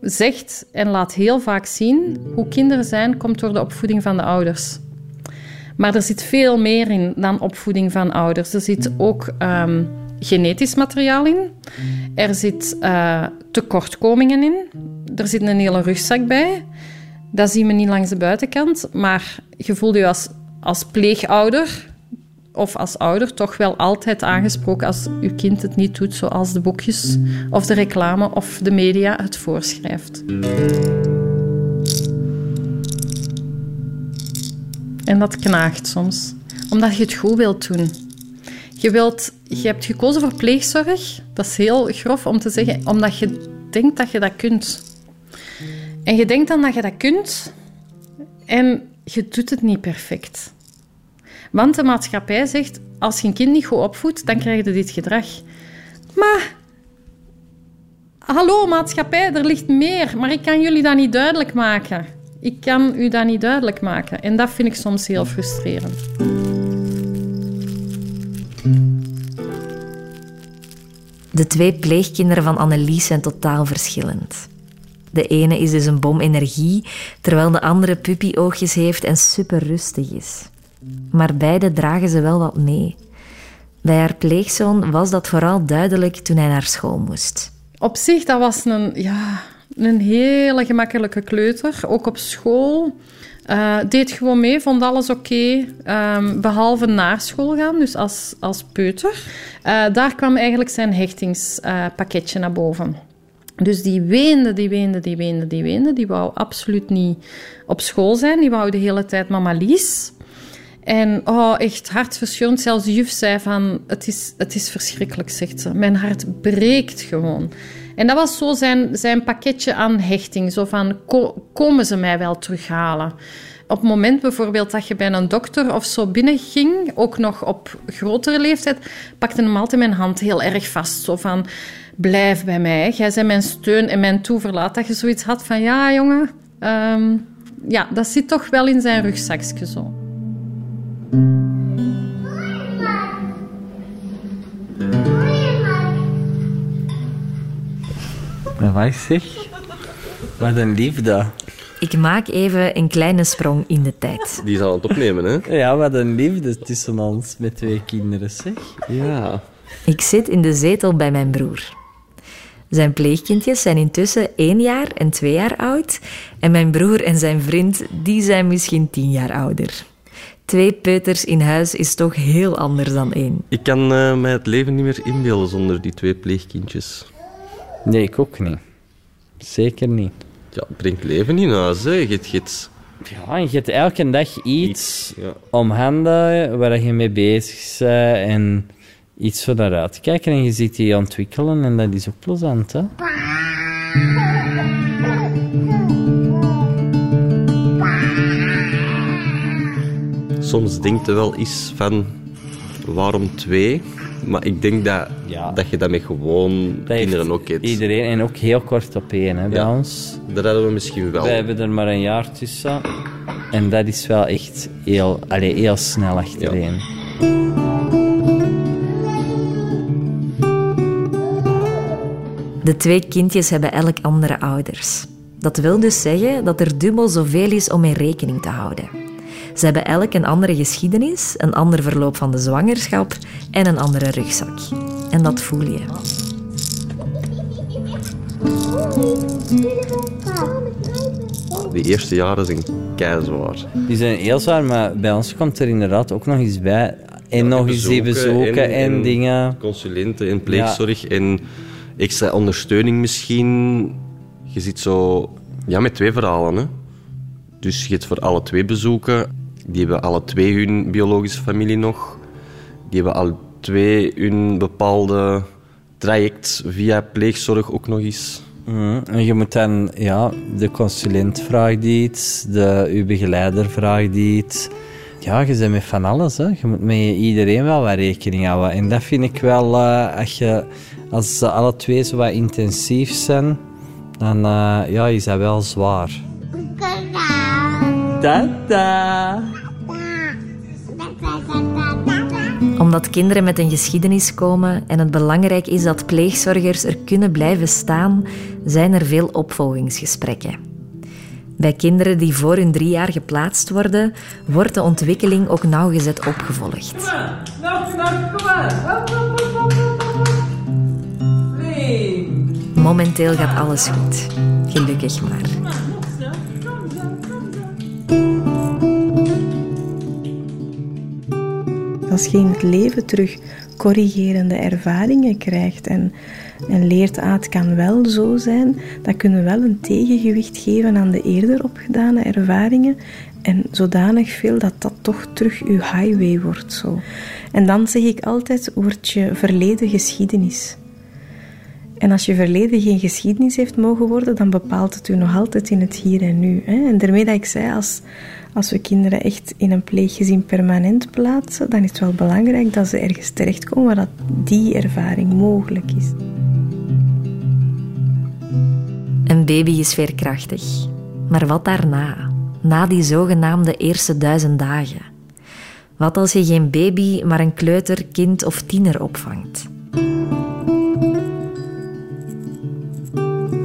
zegt en laat heel vaak zien hoe kinderen zijn komt door de opvoeding van de ouders. Maar er zit veel meer in dan opvoeding van ouders. Er zit ook ehm, genetisch materiaal in. Er zit uh, tekortkomingen in. Er zit een hele rugzak bij. Dat zien we niet langs de buitenkant. Maar je voelt je als, als pleegouder of als ouder toch wel altijd aangesproken als uw kind het niet doet zoals de boekjes of de reclame of de media het voorschrijft. En dat knaagt soms, omdat je het goed wilt doen. Je, wilt, je hebt gekozen voor pleegzorg. Dat is heel grof om te zeggen, omdat je denkt dat je dat kunt. En je denkt dan dat je dat kunt en je doet het niet perfect. Want de maatschappij zegt, als je een kind niet goed opvoedt, dan krijg je dit gedrag. Maar, hallo maatschappij, er ligt meer, maar ik kan jullie dat niet duidelijk maken. Ik kan u dat niet duidelijk maken. En dat vind ik soms heel frustrerend. De twee pleegkinderen van Annelies zijn totaal verschillend. De ene is dus een bom energie, terwijl de andere puppyoogjes heeft en super rustig is. Maar beide dragen ze wel wat mee. Bij haar pleegzoon was dat vooral duidelijk toen hij naar school moest. Op zich, dat was een, ja, een hele gemakkelijke kleuter. Ook op school. Uh, deed gewoon mee, vond alles oké. Ehm, behalve naar school gaan, dus als, als peuter. Uh, daar kwam eigenlijk zijn hechtingspakketje naar boven. Dus die weende, die weende, die weende, die weende. Die wou absoluut niet op school zijn. Die wou de hele tijd mama Lies. En oh, echt hartverscheurend. Zelfs de juf zei van, het is, het is verschrikkelijk, zegt ze. Mijn hart breekt gewoon. En dat was zo zijn, zijn pakketje aan hechting. Zo van, komen ze mij wel terughalen? Op het moment bijvoorbeeld dat je bij een dokter of zo binnenging, ook nog op grotere leeftijd, pakte hem altijd mijn hand heel erg vast. Zo van, blijf bij mij. Jij bent mijn steun en mijn toeverlaat. Dat je zoiets had van, ja jongen, ehm, ja, dat zit toch wel in zijn rugzakje zo. Wat zeg? Wat een liefde. Ik maak even een kleine sprong in de tijd. Die zal het opnemen, hè? Ja, wat een liefde tussen ons met twee kinderen, zeg. Ja. Ik zit in de zetel bij mijn broer. Zijn pleegkindjes zijn intussen één jaar en twee jaar oud. En mijn broer en zijn vriend, die zijn misschien tien jaar ouder. Twee peuters in huis is toch heel anders dan één. Ik kan uh, mij het leven niet meer inbeelden zonder die twee pleegkindjes. Nee, ik ook niet. Zeker niet. Ja, het brengt leven in huis, hè. Je, je, ja, je hebt elke dag iets, ja. om handen waar je mee bezig bent en iets voor daaruit kijken. En je ziet die ontwikkelen en dat is ook plezant, hè. Soms denkt je wel eens van... waarom twee? Maar ik denk dat, dat je dat met gewoon kinderen ook eet. Iedereen, en ook heel kort op één hè, bij Ja. ons. Dat hadden we misschien wel. Wij hebben er maar een jaar tussen. En dat is wel echt heel, allee, heel snel achtereen. De twee kindjes hebben elk andere ouders. Dat wil dus zeggen dat er dubbel zoveel is om in rekening te houden. Ze hebben elk een andere geschiedenis, een ander verloop van de zwangerschap en een andere rugzak. En dat voel je. Die eerste jaren zijn keizwaar. Die zijn heel zwaar, maar bij ons komt er inderdaad ook nog eens bij. En nog eens die bezoeken en, dingen. Consulenten en pleegzorg en extra ondersteuning misschien. Je zit zo ja, met twee verhalen. Hè? Dus je hebt voor alle twee bezoeken. Die hebben alle twee hun biologische familie nog. Die hebben alle twee hun bepaalde traject via pleegzorg ook nog eens. Mhm. En je moet dan, ja, de consulent vraagt iets, de, uw begeleider vraagt iets. Ja, je bent met van alles. Hè. Je moet met iedereen wel wat rekening houden. En dat vind ik wel, eh, als, je, als ze alle twee zo wat intensief zijn, dan eh, ja, is dat wel zwaar. Tata. Omdat kinderen met een geschiedenis komen en het belangrijk is dat pleegzorgers er kunnen blijven staan, zijn er veel opvolgingsgesprekken. Bij kinderen die voor hun drie jaar geplaatst worden, wordt de ontwikkeling ook nauwgezet opgevolgd. Nou, nou, kom maar. Momenteel gaat alles goed. Gelukkig maar. Als je in het leven terug corrigerende ervaringen krijgt en, en leert, ah, het kan wel zo zijn, dan kunnen we wel een tegengewicht geven aan de eerder opgedane ervaringen en zodanig veel dat dat toch terug uw highway wordt. Zo. En dan zeg ik altijd, wordt je verleden geschiedenis. En als je verleden geen geschiedenis heeft mogen worden, dan bepaalt het u nog altijd in het hier en nu. Hè? En daarmee dat ik zei, als, als we kinderen echt in een pleeggezin permanent plaatsen, dan is het wel belangrijk dat ze ergens terechtkomen waar dat die ervaring mogelijk is. Een baby is veerkrachtig. Maar wat daarna? Na die zogenaamde eerste duizend dagen? Wat als je geen baby, maar een kleuter, kind of tiener opvangt?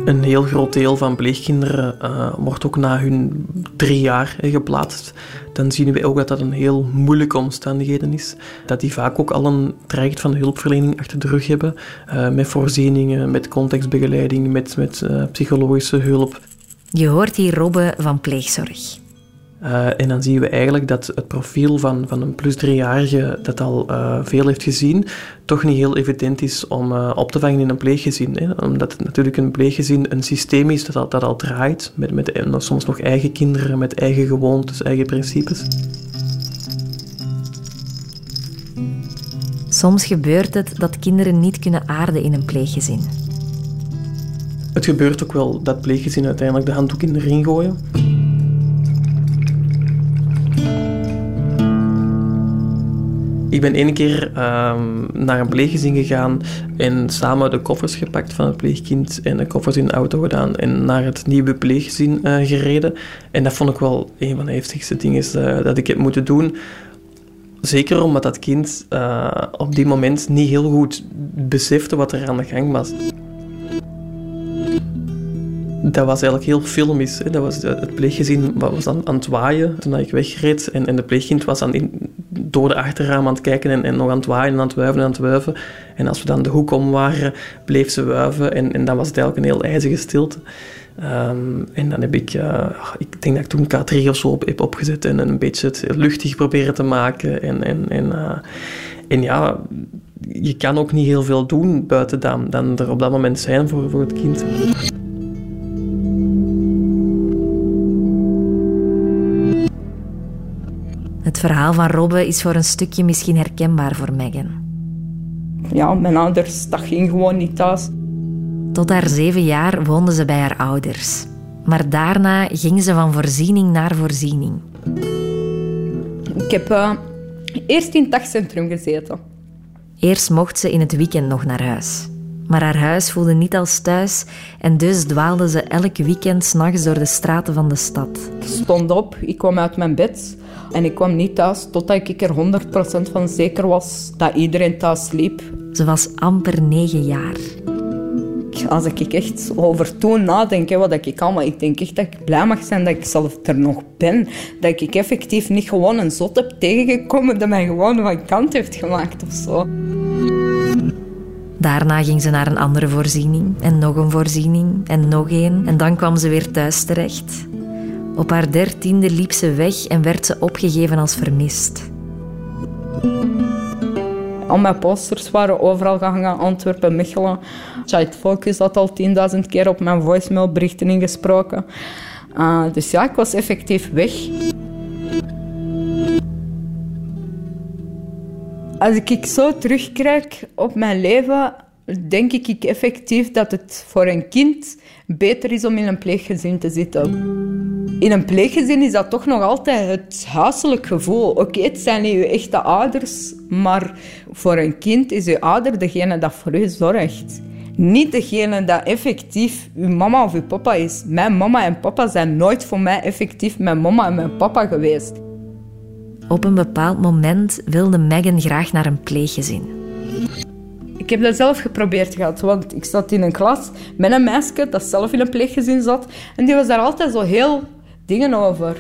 Een heel groot deel van pleegkinderen eh, wordt ook na hun drie jaar geplaatst. Dan zien we ook dat dat een heel moeilijke omstandigheden is. Dat die vaak ook al een traject van hulpverlening achter de rug hebben. eh, met voorzieningen, met contextbegeleiding, met, met eh, psychologische hulp. Je hoort hier Robbe van pleegzorg. Eh, en dan zien we eigenlijk dat het profiel van, van een plus driejarige dat al eh, veel heeft gezien, toch niet heel evident is om eh, op te vangen in een pleeggezin. Hè? Omdat het natuurlijk een pleeggezin een systeem is dat al, dat al draait, met, met en soms nog eigen kinderen, met eigen gewoontes, eigen principes. Soms gebeurt het dat kinderen niet kunnen aarden in een pleeggezin. Het gebeurt ook wel dat pleeggezinnen uiteindelijk de handdoek in de ring gooien. Ik ben één keer ehm, naar een pleeggezin gegaan en samen de koffers gepakt van het pleegkind en de koffers in de auto gedaan en naar het nieuwe pleeggezin eh, gereden. En dat vond ik wel een van de heftigste dingen eh, dat ik heb moeten doen. Zeker omdat dat kind eh, op die moment niet heel goed besefte wat er aan de gang was. Dat was eigenlijk heel filmisch. Hè. Dat was, het pleeggezin was aan, aan het waaien toen ik wegreed. En, en de pleegkind was aan in, door de achterraam aan het kijken en, en nog aan het waaien en aan het wuiven en aan het wuiven. En als we dan de hoek om waren, bleef ze wuiven. En, en dan was het eigenlijk een heel ijzige stilte. Um, en dan heb ik, uh, ik denk dat ik toen K3 of zo op, heb opgezet en een beetje het luchtig proberen te maken. En, en, en, uh, en ja, je kan ook niet heel veel doen buiten dan, dan er op dat moment zijn voor, voor het kind. Het verhaal van Robbe is voor een stukje misschien herkenbaar voor Megan. Ja, mijn ouders, dat ging gewoon niet thuis. Tot haar zeven jaar woonde ze bij haar ouders. Maar daarna ging ze van voorziening naar voorziening. Ik heb uh, Eerst in het dagcentrum gezeten. Eerst mocht ze in het weekend nog naar huis. Maar haar huis voelde niet als thuis en dus dwaalde ze elk weekend s'nachts door de straten van de stad. Ik stond op, ik kwam uit mijn bed en ik kwam niet thuis totdat ik er 100% van zeker was dat iedereen thuis sliep. Ze was amper negen jaar. Als ik echt over toen nadenk, wat ik allemaal... Ik denk echt dat ik blij mag zijn dat ik zelf er nog ben. Dat ik effectief niet gewoon een zot heb tegengekomen dat mij gewoon van kant heeft gemaakt of zo. Daarna ging ze naar een andere voorziening en nog een voorziening en nog een. En dan kwam ze weer thuis terecht. Op haar dertiende liep ze weg en werd ze opgegeven als vermist. Al mijn posters waren overal gehangen, Antwerpen, Mechelen. Child Focus had al 10.000 keer op mijn voicemailberichten ingesproken. Uh, dus ja, ik was effectief weg. Als ik zo terugkijk op mijn leven, denk ik effectief dat het voor een kind beter is om in een pleeggezin te zitten. In een pleeggezin is dat toch nog altijd het huiselijk gevoel. Oké, het zijn niet uw echte ouders, maar voor een kind is uw ouder degene dat voor u zorgt. Niet degene dat effectief uw mama of uw papa is. Mijn mama en papa zijn nooit voor mij effectief mijn mama en mijn papa geweest. Op een bepaald moment wilde Megan graag naar een pleeggezin. Ik heb dat zelf geprobeerd gehad, want ik zat in een klas met een meisje dat zelf in een pleeggezin zat. En die was daar altijd zo heel dingen over.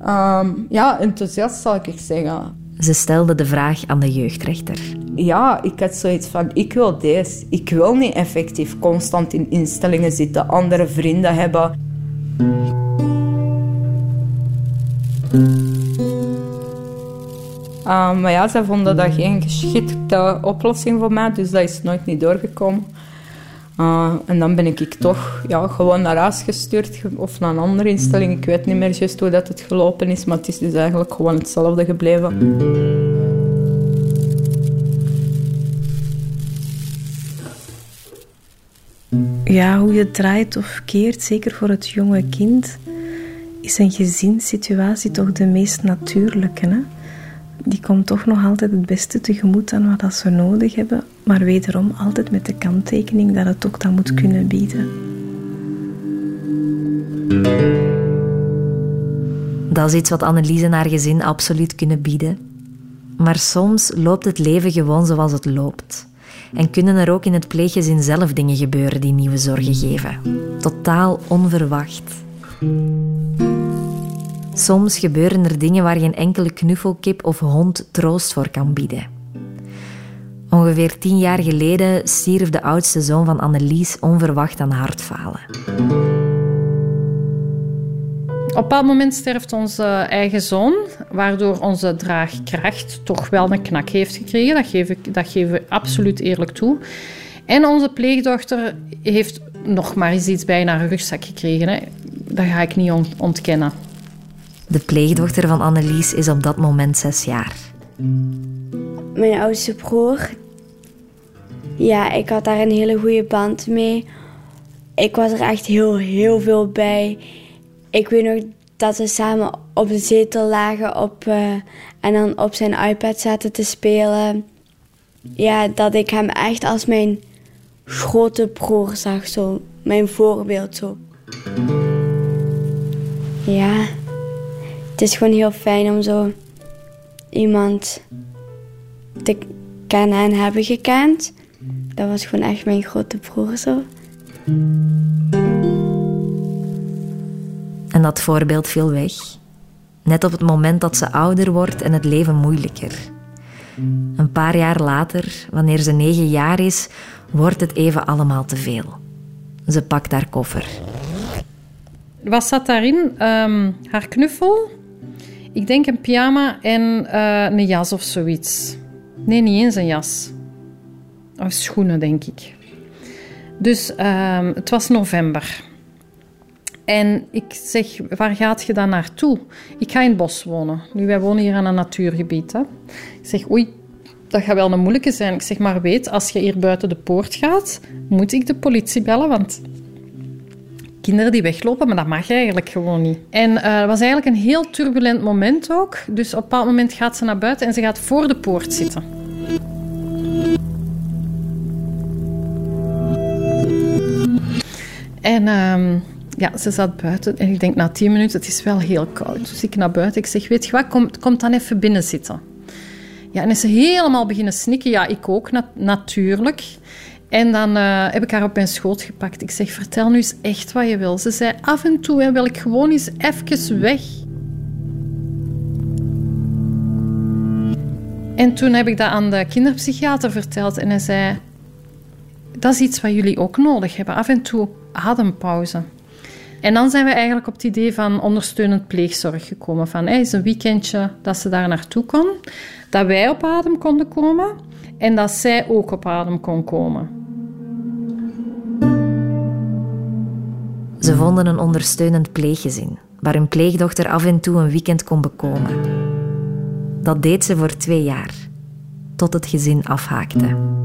Ehm, ja, enthousiast zal ik zeggen. Ze stelde de vraag aan de jeugdrechter. Ja, ik had zoiets van, ik wil deze. Ik wil niet effectief constant in instellingen zitten, andere vrienden hebben. Uh, maar ja, zij vonden dat geen geschikte oplossing voor mij, dus dat is nooit niet doorgekomen. Uh, en dan ben ik toch ja, gewoon naar huis gestuurd of naar een andere instelling. Ik weet niet meer juist hoe dat het gelopen is, maar het is dus eigenlijk gewoon hetzelfde gebleven. Ja, hoe je draait of keert, zeker voor het jonge kind, is een gezinssituatie toch de meest natuurlijke. Hè? Die komt toch nog altijd het beste tegemoet aan wat ze nodig hebben, maar wederom altijd met de kanttekening dat het ook dat moet kunnen bieden. Dat is iets wat Annelies en haar gezin absoluut kunnen bieden. Maar soms loopt het leven gewoon zoals het loopt. En kunnen er ook in het pleeggezin zelf dingen gebeuren die nieuwe zorgen geven. Totaal onverwacht. Soms gebeuren er dingen waar geen enkele knuffelkip of hond troost voor kan bieden. Ongeveer tien jaar geleden stierf de oudste zoon van Annelies onverwacht aan hartfalen. Op een bepaald moment sterft onze eigen zoon, waardoor onze draagkracht toch wel een knak heeft gekregen. Dat geef ik, dat geven we absoluut eerlijk toe. En onze pleegdochter heeft nog maar eens iets bij in haar rugzak gekregen. Hè. Dat ga ik niet ontkennen. De pleegdochter van Annelies is op dat moment zes jaar. Mijn oudste broer, ja, ik had daar een hele goede band mee. Ik was er echt heel, heel veel bij. Ik weet nog dat we samen op de zetel lagen op, uh, en dan op zijn iPad zaten te spelen. Ja, dat ik hem echt als mijn grote broer zag, zo. Mijn voorbeeld, zo. Ja. Het is gewoon heel fijn om zo iemand te kennen en hebben gekend. Dat was gewoon echt mijn grote broer zo. En dat voorbeeld viel weg. Net op het moment dat ze ouder wordt en het leven moeilijker. Een paar jaar later, wanneer ze negen jaar is, wordt het even allemaal te veel. Ze pakt haar koffer. Wat zat daarin? Um, haar knuffel, ik denk een pyjama en uh, een jas of zoiets. Nee, niet eens een jas. Of schoenen, denk ik. Dus uh, het was november. En ik zeg, waar gaat je dan naartoe? Ik ga in het bos wonen. Nu, wij wonen hier aan een natuurgebied. Hè. Ik zeg, oei, dat gaat wel een moeilijke zijn. Ik zeg, maar weet, als je hier buiten de poort gaat, moet ik de politie bellen, want kinderen die weglopen, maar dat mag eigenlijk gewoon niet. En uh, het was eigenlijk een heel turbulent moment ook. Dus op een bepaald moment gaat ze naar buiten en ze gaat voor de poort zitten. En uh, ja, ze zat buiten en ik denk na tien minuten, het is wel heel koud. Dus ik naar buiten, ik zeg, weet je wat, kom, kom dan even binnen zitten. Ja, en is ze helemaal beginnen snikken. Ja, ik ook natuurlijk. En dan uh, heb ik haar op mijn schoot gepakt. Ik zeg, vertel nu eens echt wat je wil. Ze zei, af en toe wil ik gewoon eens even weg. En toen heb ik dat aan de kinderpsychiater verteld. En hij zei, dat is iets wat jullie ook nodig hebben. Af en toe adempauze. En dan zijn we eigenlijk op het idee van ondersteunend pleegzorg gekomen. Van, hey, is een weekendje dat ze daar naartoe kon. Dat wij op adem konden komen. En dat zij ook op adem kon komen. Ze vonden een ondersteunend pleeggezin, waar hun pleegdochter af en toe een weekend kon bekomen. Dat deed ze voor twee jaar, tot het gezin afhaakte.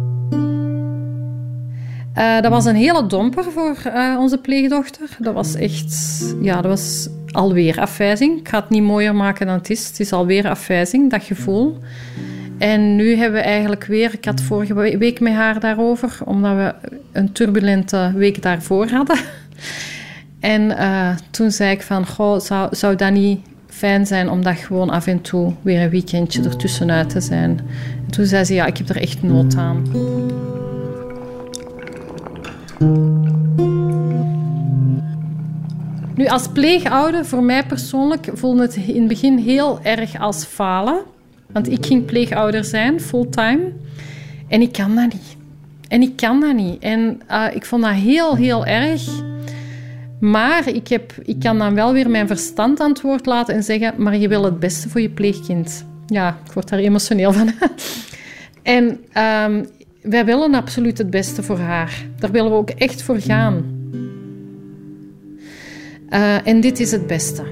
Uh, dat was een hele domper voor uh, onze pleegdochter. Dat was echt, ja, dat was alweer afwijzing. Ik ga het niet mooier maken dan het is. Het is alweer afwijzing, dat gevoel. En nu hebben we eigenlijk weer, ik had vorige week met haar daarover, omdat we een turbulente week daarvoor hadden. En uh, toen zei ik van, goh, zou, zou dat niet fijn zijn om dat gewoon af en toe weer een weekendje ertussenuit te zijn. En toen zei ze, ja, ik heb er echt nood aan. Nu, als pleegouder, voor mij persoonlijk, voelde het in het begin heel erg als falen. Want ik ging pleegouder zijn, fulltime. En ik kan dat niet. En ik kan dat niet. En uh, ik vond dat heel, heel erg. Maar ik, heb, ik kan dan wel weer mijn verstand aan het woord laten en zeggen: Maar je wil het beste voor je pleegkind. Ja, ik word daar emotioneel van. *laughs* en um, wij willen absoluut het beste voor haar. Daar willen we ook echt voor gaan. Uh, en dit is het beste.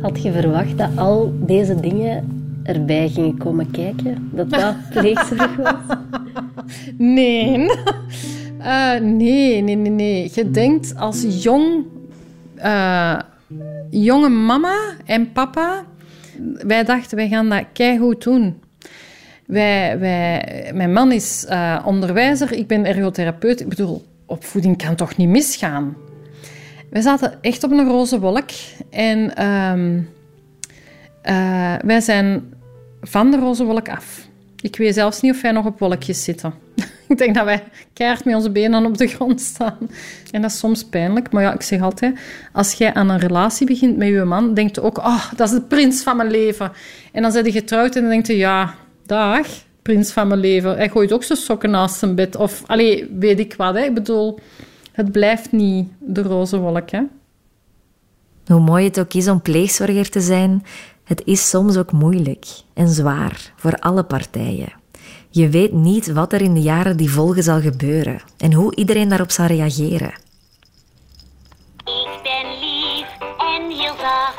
Had je verwacht dat al deze dingen erbij gingen komen kijken? Dat dat *laughs* pleegzorg was? nee. Uh, nee, nee, nee, nee. Je denkt als jong, uh, jonge mama en papa... Wij dachten, wij gaan dat keihard doen. Wij, wij, mijn man is uh, onderwijzer, ik ben ergotherapeut. Ik bedoel, opvoeding kan toch niet misgaan? Wij zaten echt op een roze wolk. En uh, wij zijn van de roze wolk af. Ik weet zelfs niet of wij nog op wolkjes zitten. *laughs* ik denk dat wij keihard met onze benen op de grond staan. En dat is soms pijnlijk. Maar ja, ik zeg altijd, als jij aan een relatie begint met je man, denkt je ook, oh, dat is de prins van mijn leven. En dan ben je getrouwd en dan denk je, ja, dag, prins van mijn leven. Hij gooit ook zijn sokken naast zijn bed. Of, allee, weet ik wat. Hè. Ik bedoel, het blijft niet de roze wolk, hè. Hoe mooi het ook is om pleegzorger te zijn, het is soms ook moeilijk en zwaar voor alle partijen. Je weet niet wat er in de jaren die volgen zal gebeuren en hoe iedereen daarop zal reageren. Ik ben lief en heel zacht.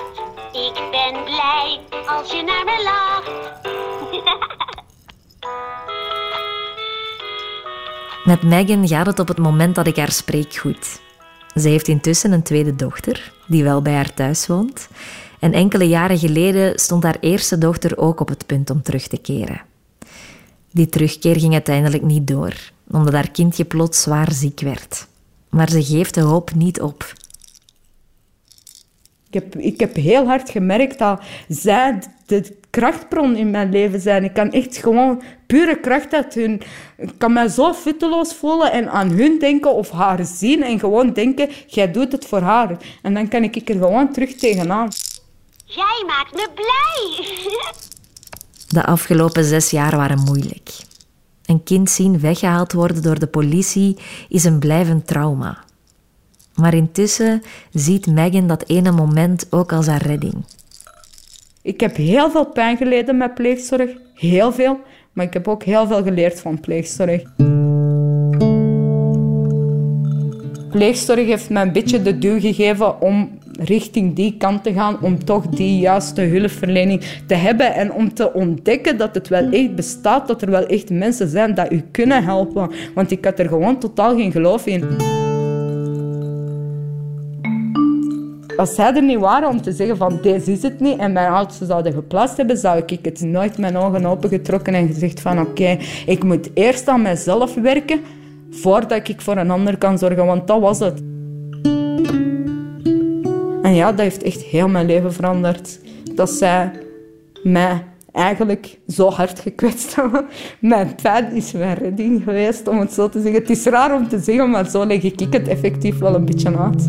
Ik ben blij als je naar me lacht. *laughs* Met Megan gaat het op het moment dat ik haar spreek goed. Ze heeft intussen een tweede dochter, die wel bij haar thuis woont. En enkele jaren geleden stond haar eerste dochter ook op het punt om terug te keren. Die terugkeer ging uiteindelijk niet door, omdat haar kindje plots zwaar ziek werd. Maar ze geeft de hoop niet op. Ik heb, ik heb heel hard gemerkt dat zij de krachtbron in mijn leven zijn. Ik kan echt gewoon pure kracht uit hun... Ik kan mij zo futteloos voelen en aan hun denken of haar zien en gewoon denken, jij doet het voor haar. En dan kan ik er gewoon terug tegenaan. Jij maakt me blij. *laughs* De afgelopen zes jaar waren moeilijk. Een kind zien weggehaald worden door de politie is een blijvend trauma. Maar intussen ziet Megan dat ene moment ook als haar redding. Ik heb heel veel pijn geleden met pleegzorg. Heel veel. Maar ik heb ook heel veel geleerd van pleegzorg. Pleegzorg heeft mij een beetje de duw gegeven om richting die kant te gaan, om toch die juiste hulpverlening te hebben en om te ontdekken dat het wel echt bestaat, dat er wel echt mensen zijn die u kunnen helpen. Want ik had er gewoon totaal geen geloof in. Als zij er niet waren om te zeggen van deze is het niet en mijn ouders zouden geplast hebben, zou ik het nooit mijn ogen opengetrokken en gezegd van oké, ik moet eerst aan mezelf werken voordat ik voor een ander kan zorgen, want dat was het. En ja, dat heeft echt heel mijn leven veranderd. Dat zij mij eigenlijk zo hard gekwetst hebben. *laughs* Mijn pijn is mijn redding geweest, om het zo te zeggen. Het is raar om te zeggen, maar zo leg ik het effectief wel een beetje uit.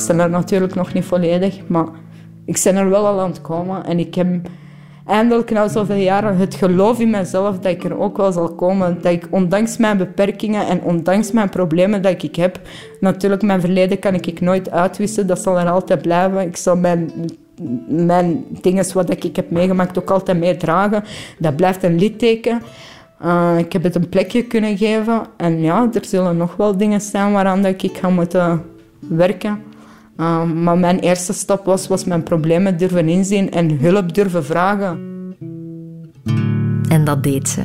Ik ben er natuurlijk nog niet volledig, maar ik ben er wel al aan het komen. En ik heb eindelijk na zoveel jaren het geloof in mezelf dat ik er ook wel zal komen. Dat ik ondanks mijn beperkingen en ondanks mijn problemen dat ik heb... Natuurlijk, mijn verleden kan ik nooit uitwissen. Dat zal er altijd blijven. Ik zal mijn, mijn dingen wat ik heb meegemaakt ook altijd meedragen. Dat blijft een litteken. Uh, ik heb het een plekje kunnen geven. En ja, er zullen nog wel dingen zijn waaraan ik ga moeten werken. Uh, maar mijn eerste stap was, was mijn problemen durven inzien en hulp durven vragen. En dat deed ze.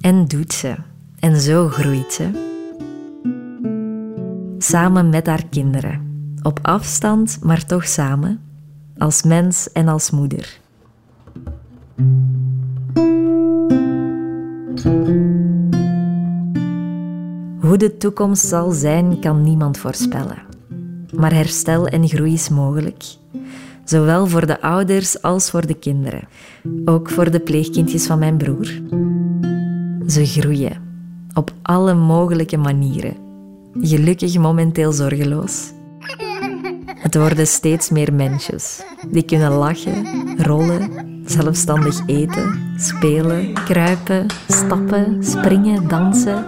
En doet ze. En zo groeit ze. Samen met haar kinderen. Op afstand, maar toch samen. Als mens en als moeder. Hoe de toekomst zal zijn, kan niemand voorspellen. Maar herstel en groei is mogelijk. Zowel voor de ouders als voor de kinderen. Ook voor de pleegkindjes van mijn broer. Ze groeien. Op alle mogelijke manieren. Gelukkig momenteel zorgeloos. Het worden steeds meer mensjes. Die kunnen lachen, rollen, zelfstandig eten, spelen, kruipen, stappen, springen, dansen,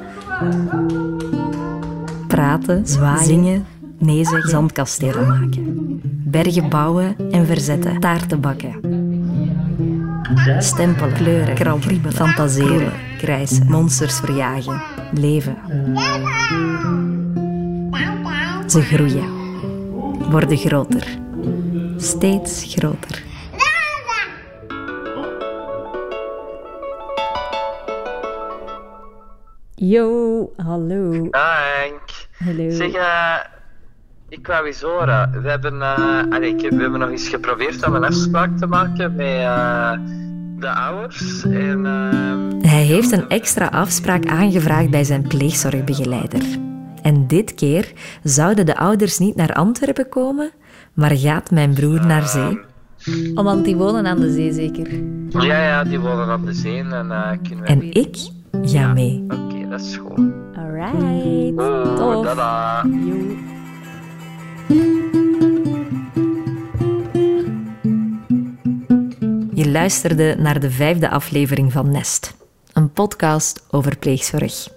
praten, zwaaien, zingen, nee zandkastelen maken, bergen bouwen en verzetten, taarten bakken. Stempelen, kleuren, krabben, fantaseren, krijsen, monsters verjagen, leven. Ze groeien, worden groter, steeds groter. Yo, hallo. Dank. Hallo. Zeg, uh, ik wou eens horen. We hebben, uh, allee, we hebben nog eens geprobeerd om een afspraak te maken met uh, de ouders. En, Hij heeft een extra afspraak aangevraagd bij zijn pleegzorgbegeleider. En dit keer zouden de ouders niet naar Antwerpen komen, maar gaat mijn broer naar zee. Oh, want die wonen aan de zee zeker? Ja, ja, die wonen aan de zee. En, kunnen we en ik ga mee. Oké, okay, dat is goed. Alright. Oh, Tof. Yo. Je luisterde naar de vijfde aflevering van Nest, een podcast over pleegzorg.